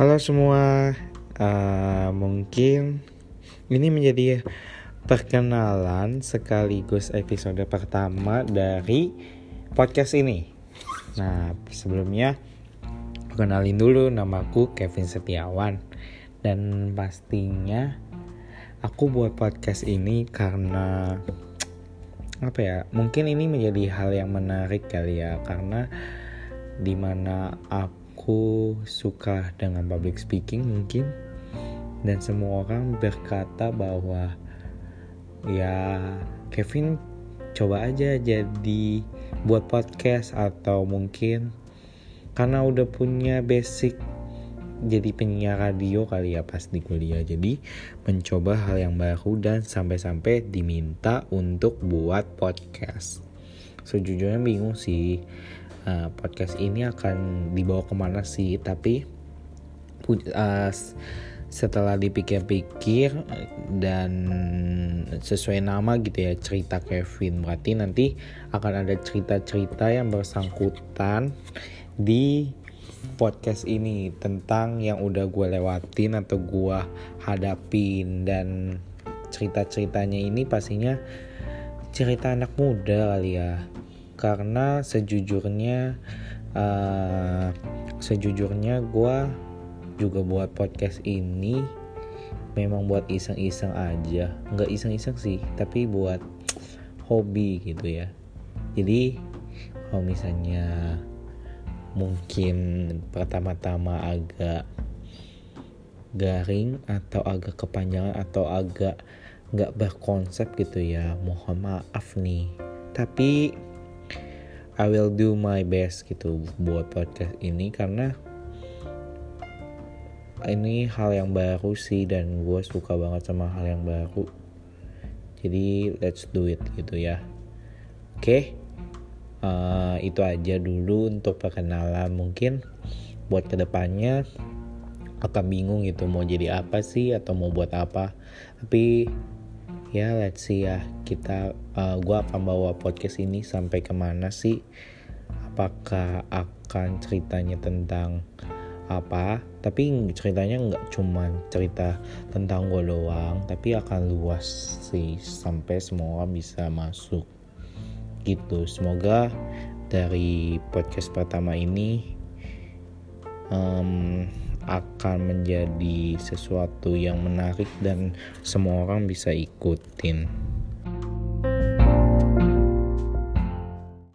Halo semua, uh, mungkin ini menjadi perkenalan sekaligus episode pertama dari podcast ini. Nah, sebelumnya kenalin dulu namaku Kevin Setiawan dan pastinya aku buat podcast ini karena apa ya? Mungkin ini menjadi hal yang menarik kali ya karena di mana aku suka dengan public speaking mungkin. Dan semua orang berkata bahwa ya Kevin coba aja jadi buat podcast atau mungkin karena udah punya basic jadi penyiar radio kali ya pas di kuliah. Jadi mencoba hal yang baru dan sampai-sampai diminta untuk buat podcast. Sejujurnya bingung sih uh, podcast ini akan dibawa ke mana sih? Tapi uh, setelah dipikir-pikir dan sesuai nama gitu ya cerita Kevin berarti nanti akan ada cerita-cerita yang bersangkutan di podcast ini tentang yang udah gue lewatin atau gue hadapin. Dan cerita-ceritanya ini pastinya cerita anak muda kali ya karena sejujurnya uh, sejujurnya gue juga buat podcast ini memang buat iseng-iseng aja. Nggak iseng-iseng sih tapi buat hobi gitu ya. Jadi kalau misalnya mungkin pertama-tama agak garing atau agak kepanjangan atau agak nggak berkonsep gitu ya mohon maaf nih. Tapi I will do my best gitu buat podcast ini karena ini hal yang baru sih dan gue suka banget sama hal yang baru. Jadi let's do it gitu ya. Oke okay? uh, itu aja dulu untuk perkenalan. Mungkin buat ke depannya akan bingung gitu mau jadi apa sih atau mau buat apa. Tapi ya let's see ya. Kita uh, gue akan bawa podcast ini sampai ke mana sih? Apakah akan ceritanya tentang apa? Tapi ceritanya nggak cuma cerita tentang gue doang tapi akan luas sih sampai semua bisa masuk. Gitu. Semoga dari podcast pertama ini akan menjadi sesuatu yang menarik dan semua orang bisa ikutin.